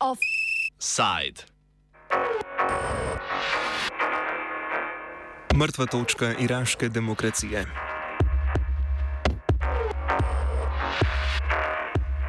Offside. Mrtva točka iraške demokracije.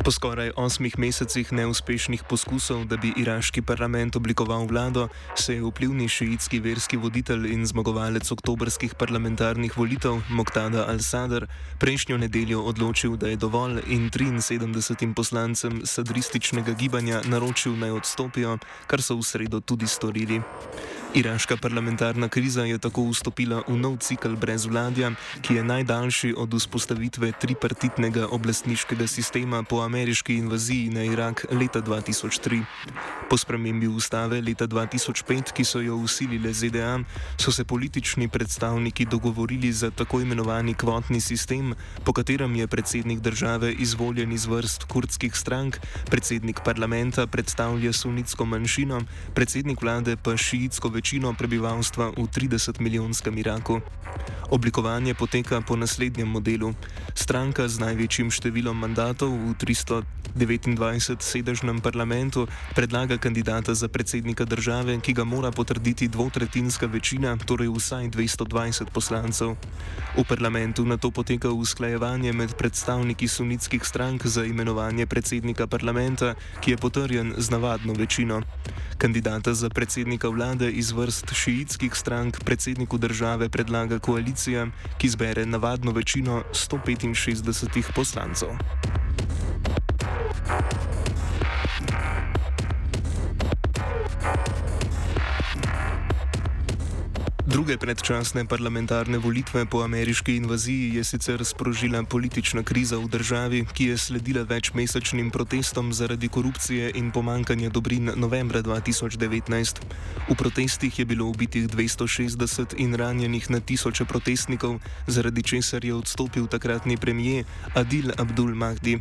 Po skoraj osmih mesecih neuspešnih poskusov, da bi iraški parlament oblikoval vlado, se je vplivni šiitski verski voditelj in zmagovalec oktobrskih parlamentarnih volitev Moktada al-Sadr prejšnjo nedeljo odločil, da je dovolj in 73 poslancem sadrističnega gibanja naročil naj odstopijo, kar so v sredo tudi storili. Iraška parlamentarna kriza je tako vstopila v nov cikl brez vladja, ki je najdaljši od vzpostavitve tripartitnega oblastniškega sistema po ameriški invaziji na Irak leta 2003. Po spremembi ustave leta 2005, ki so jo usilile ZDA, so se politični predstavniki dogovorili za tako imenovani kvotni sistem, po katerem je predsednik države izvoljen iz vrst kurdskih strank, predsednik parlamenta predstavlja sunitsko manjšino, predsednik vlade pa šiitsko večino prebivalstva v 30-milijonskem Iraku. Oblikovanje poteka po naslednjem modelu. Stranka z največjim številom mandatov v 329-sedežnem parlamentu predlaga kandidata za predsednika države, ki ga mora potrditi dvotretinska večina, torej vsaj 220 poslancev. V parlamentu na to poteka usklajevanje med predstavniki sunitskih strank za imenovanje predsednika parlamenta, ki je potrjen z navadno večino. Kandidata za predsednika vlade iz vrst šiitskih strank predsedniku države predlaga koalicija, ki zbere navadno večino 165 poslancev. Druge predčasne parlamentarne volitve po ameriški invaziji je sicer sprožila politična kriza v državi, ki je sledila večmesečnim protestom zaradi korupcije in pomankanja dobrin novembra 2019. V protestih je bilo ubitih 260 in ranjenih na tisoče protestnikov, zaradi česar je odstopil takratni premijer Adil Abdul Mahdi.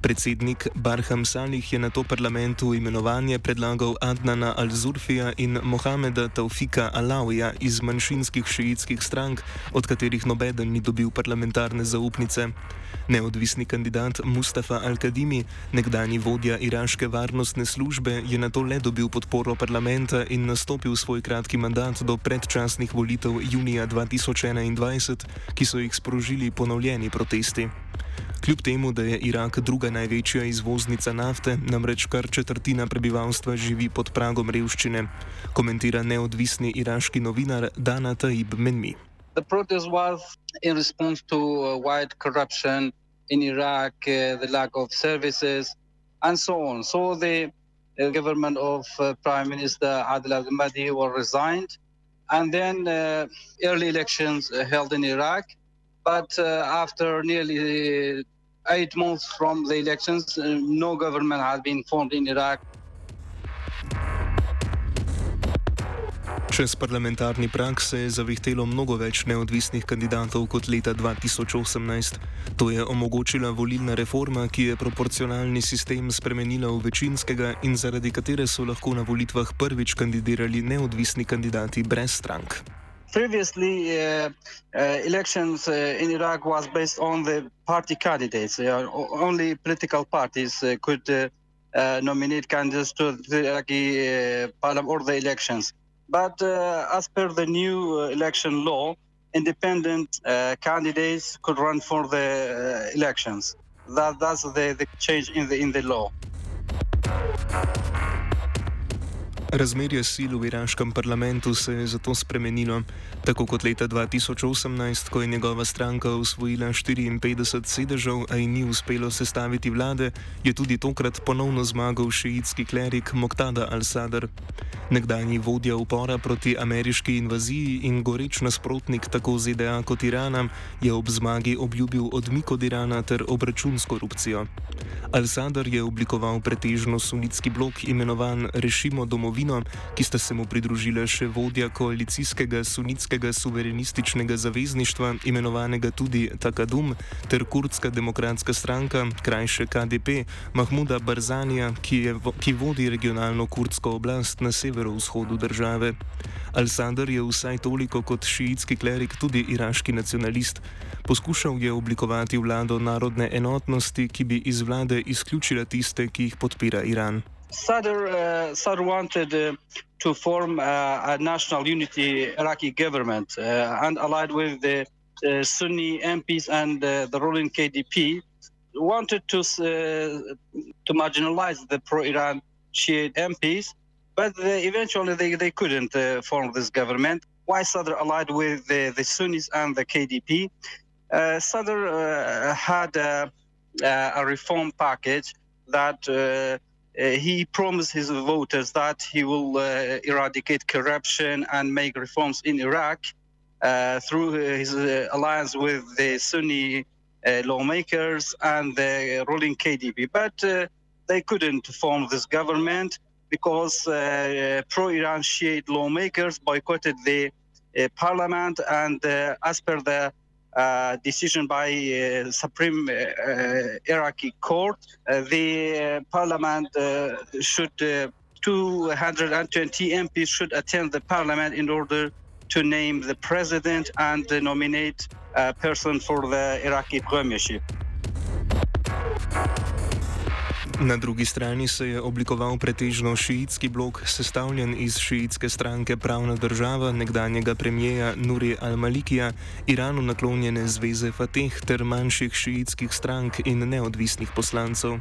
Predsednik Barham Salih je na to parlamentu imenovanje predlagal Adnana Al-Zurfija in Mohameda Taufika Alawija iz manjšinskih šiitskih strank, od katerih nobeden ni dobil parlamentarne zaupnice. Neodvisni kandidat Mustafa Al-Kadimi, nekdani vodja iraške varnostne službe, je na to le dobil podporo parlamenta in nastopil svoj kratki mandat do predčasnih volitev junija 2021, ki so jih sprožili ponovljeni protesti. Kljub temu, da je Irak druga največja izvoznica nafte, namreč kar četrtina prebivalstva živi pod pragom revščine, komentira neodvisni iraški novinar Dana Taib Menmi. The protest was in response to uh, wide corruption in Iraq, uh, the lack of services, and so on. So the uh, government of uh, Prime Minister Adil Al-Mahdi was resigned, and then uh, early elections uh, held in Iraq. But uh, after nearly eight months from the elections, uh, no government has been formed in Iraq. Čez parlamentarni prak se je zavihtelo mnogo več neodvisnih kandidatov kot leta 2018. To je omogočila volilna reforma, ki je proporcionalni sistem spremenila v večinskega in zaradi katere so lahko na volitvah prvič kandidirali neodvisni kandidati brez strank. Previously, uh, uh, elections uh, in Iraq was based on the party candidates. Only political parties uh, could uh, nominate candidates to the Iraqi parliament or the elections. But as per the new election law, independent candidates could run for the elections. That, that's the, the change in the in the law. Razmerje sil v iraškem parlamentu se je zato spremenilo. Tako kot leta 2018, ko je njegova stranka usvojila 54 sedežev, a ji ni uspelo sestaviti vlade, je tudi tokrat ponovno zmagal šiitski klerik Moktada al-Sadr. Nekdanji vodja upora proti ameriški invaziji in goreč nasprotnik tako ZDA kot Irana je ob zmagi obljubil odmik od Irana ter obračun s korupcijo. Al-Sadr je oblikoval pretežno sunitski blok imenovan Rešimo domovino vladavino, ki sta se mu pridružila še vodja koalicijskega sunitskega suverenističnega zavezništva, imenovanega tudi Takadum, ter kurdska demokratska stranka, krajše KDP, Mahmuda Barzanija, ki, je, ki vodi regionalno kurdsko oblast na severovzhodu države. Al-Sadr je vsaj toliko kot šiitski klerik tudi iraški nacionalist. Poskušal je oblikovati vlado narodne enotnosti, ki bi iz vlade izključila tiste, ki jih podpira Iran. Sadr, uh, Sadr wanted uh, to form uh, a national unity Iraqi government and allied with the Sunni MPs and the ruling KDP, wanted to to marginalize the pro-Iran Shiite MPs, but they, eventually they, they couldn't form this government. Why Sadr allied with the, the Sunnis and the KDP? Uh, Sadr uh, had a, reform package that Uh, he promised his voters that he will uh, eradicate corruption and make reforms in Iraq uh, through his alliance with the Sunni lawmakers and the ruling KDP. But they couldn't form this government because uh, pro-Iran Shiite lawmakers boycotted the uh, parliament, and uh, as per the uh, decision by uh, Supreme uh, Iraqi Court, the parliament should 220 MPs should attend the parliament in order to name the president and nominate a person for the Iraqi premiership. Na drugi strani se je oblikoval pretežno šiitski blok, sestavljen iz šiitske stranke Pravna država, nekdanjega premijeja Nuri al-Malikija, Iranu naklonjene zveze Fateh ter manjših šiitskih strank in neodvisnih poslancev.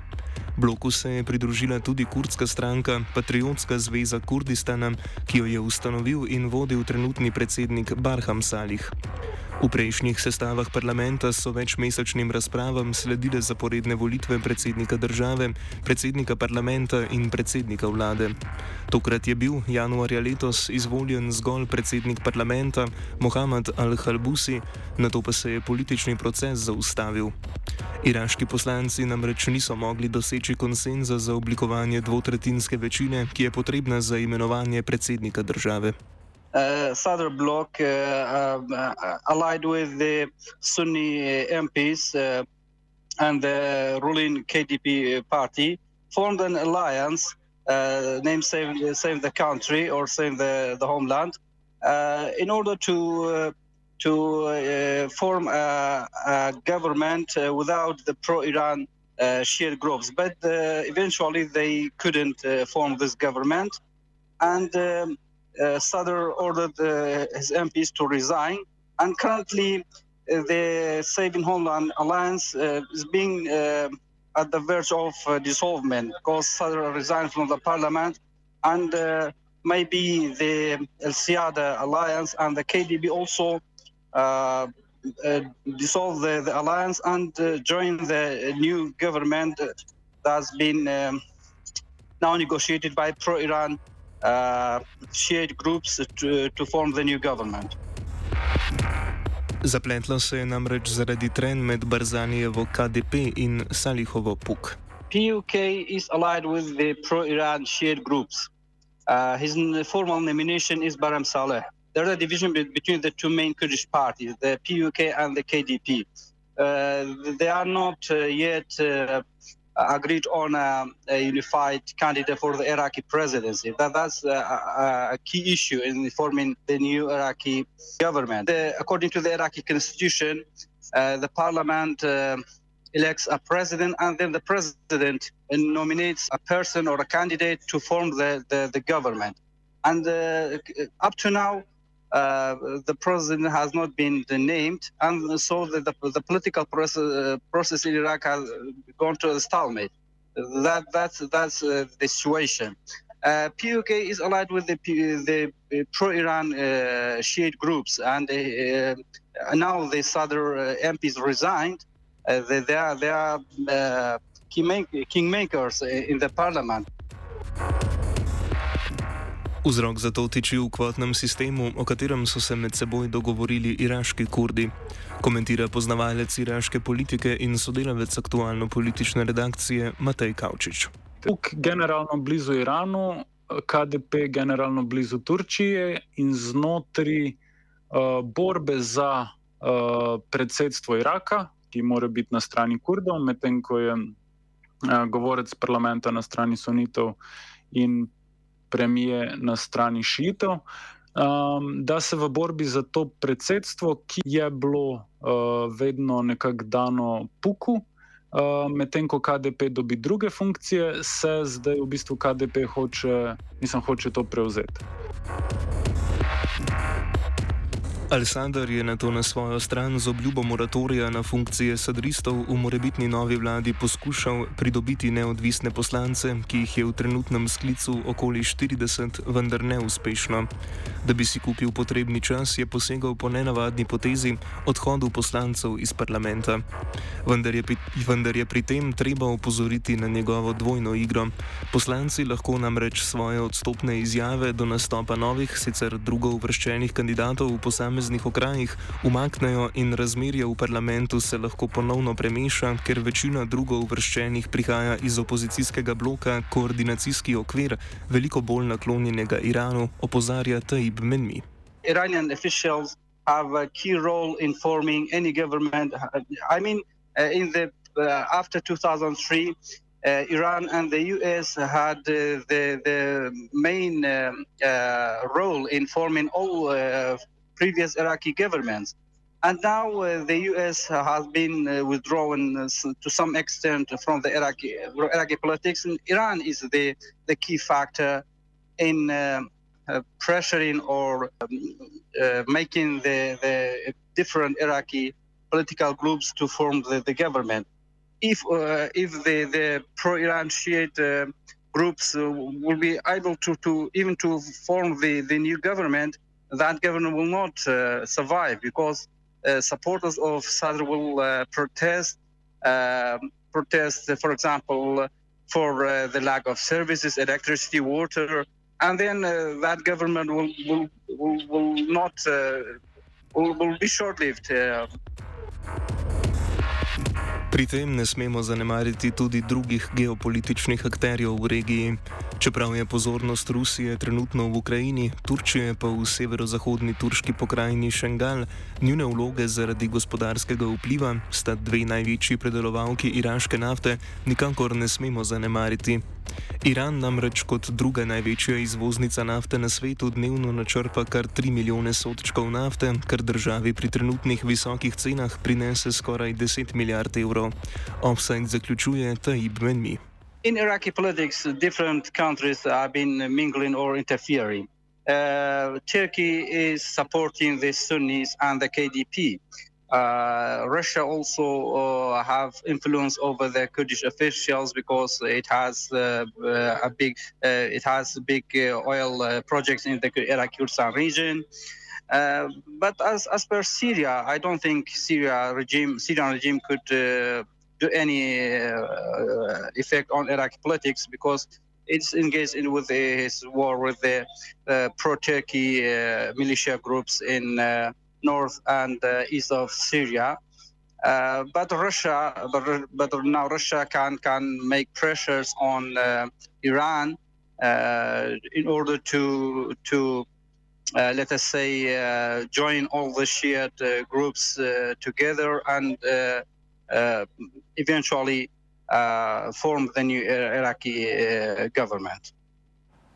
Bloku se je pridružila tudi kurdska stranka Patriotska zveza Kurdistana, ki jo je ustanovil in vodil trenutni predsednik Barham Salih. V prejšnjih sestavah parlamenta so večmesečnim razpravam sledile zaporedne volitve predsednika države, predsednika parlamenta in predsednika vlade. Tokrat je bil januarja letos izvoljen zgolj predsednik parlamenta Mohamed Al-Halbusi, na to pa se je politični proces zaustavil. Iraški poslanci namreč niso mogli doseči konsenza za oblikovanje dvotretinske večine, ki je potrebna za imenovanje predsednika države. uh, Sadr bloc uh, um, uh, allied with the Sunni MPs uh, and the ruling KDP party formed an alliance uh, named Save, Save the Country or Save the, the Homeland uh, in order to to form a, a government without the pro-Iran uh, Shia groups. But eventually they couldn't form this government. And um, uh, Sadr ordered uh, his MPs to resign, and currently uh, the Saving Homeland Alliance is being at the verge of dissolvement because Sadr resigned from the parliament, and maybe the El Siada Alliance and the KDB also uh, uh, dissolve the, the, alliance and uh, join the new government that's been um, now negotiated by pro-Iran uh, shared groups to, to form the new government. Zapletlo se je namreč zaradi tren med Barzanijevo KDP in Salihovo PUK. PUK is allied with the pro-Iran shared groups. Uh, his formal nomination is Baram Saleh. There is a division between the two main Kurdish parties, the PUK and the KDP. Uh, they are not uh, yet uh, agreed on a, a, unified candidate for the Iraqi presidency. That, that's a, a, key issue in forming the new Iraqi government. The, according to the Iraqi constitution, uh, the parliament uh, elects a president, and then the president nominates a person or a candidate to form the, the, the government. And uh, up to now, uh, the president has not been named, and so the, the, the political process, uh, process, in Iraq has gone to a stalemate. That that's that's uh, the situation. Uh, PUK is allied with the the pro-Iran uh, Shiite groups, and uh, now the Sadr MPs resigned. they, they are they are kingmakers in the parliament. Vzrok za to tiči v kvotnem sistemu, o katerem so se med seboj dogovorili iraški kurdi, komentira poznavalec iraške politike in sodelavec aktualno politične redakcije Matej Kavčič. Tukaj, generalno blizu Iranu, KDP generalno blizu Turčije in znotraj uh, borbe za uh, predsedstvo Iraka, ki mora biti na strani Kurdov, medtem ko je uh, govorec parlamenta na strani sunitov in premije na strani šitov. Um, da se v borbi za to predsedstvo, ki je bilo uh, vedno nekako dano puku, uh, medtem ko KDP dobi druge funkcije, se zdaj v bistvu KDP hoče, mislim, hoče to prevzeti. Aleksandar je na to na svojo stran z obljubo moratorija na funkcije sadristov v morebitni novi vladi poskušal pridobiti neodvisne poslance, ki jih je v trenutnem sklicu okoli 40, vendar neuspešno. Da bi si kupil potrebni čas, je posegal po nenavadni potezi odhodu poslancev iz parlamenta. Vendar je, vendar je pri tem treba upozoriti na njegovo dvojno igro. Poslanci lahko namreč svoje odstopne izjave do nastopa novih, sicer drugo uvrščenih kandidatov v posameznih posameznih okrajih umaknejo in razmerje v parlamentu se lahko ponovno premeša, ker večina drugo uvrščenih prihaja iz opozicijskega bloka koordinacijski okvir, veliko bolj naklonjenega Iranu, opozarja Taib Menmi. Iranian officials have a key role in forming any government. I mean, uh, in the uh, after 2003, uh, Iran and the U.S. had uh, the the main uh, uh, role in forming all previous Iraqi governments. And now uh, the U.S. has been uh, withdrawn uh, to some extent from the Iraqi, Iraqi politics, and Iran is the, the key factor in uh, uh, pressuring or um, uh, making the, the different Iraqi political groups to form the, the government. If if the, the pro-Iran Shiite groups will be able to, to even to form the, the new government, that government will not uh, survive because uh, supporters of Sadr will uh, protest, um, protest, for example, for the lack of services, electricity, water, and then that government will will will, will not will, will be short-lived. Pri tem ne smemo zanemariti tudi drugih geopolitičnih akterjev v regiji. Čeprav je pozornost Rusije trenutno v Ukrajini, Turčije pa v severozahodni turški pokrajini Šengal, njune vloge zaradi gospodarskega vpliva sta dve največji predelovalki iraške nafte, nikakor ne smemo zanemariti. Iran namreč kot druga največja izvoznica nafte na svetu dnevno načrpa kar 3 milijone sodčkov nafte, kar državi pri trenutnih visokih cenah prinese skoraj 10 milijard evrov. Offside zaključuje Taib Menmi. In Iraqi politics, different countries have been mingling or interfering. Uh, Turkey is supporting the Sunnis and the KDP. Uh, Russia also uh, have influence over the Kurdish officials because it has uh, uh a big uh, it has big uh, oil projects in the Iraq Kurdistan region. but as as per Syria, I don't think Syria regime Syrian regime could do any effect on Iraqi politics because it's engaged in with his war with the pro-Turkey militia groups in north and uh, east of Syria. Uh, but Russia, but, but now Russia can can make pressures on uh, Iran in order to to uh, let us say, uh, join all the Shiite uh, groups together and eventually form the new Iraqi government.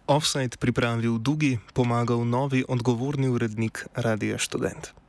Offside pripravil Dugi, pomagal novi odgovorni urednik Radia Student.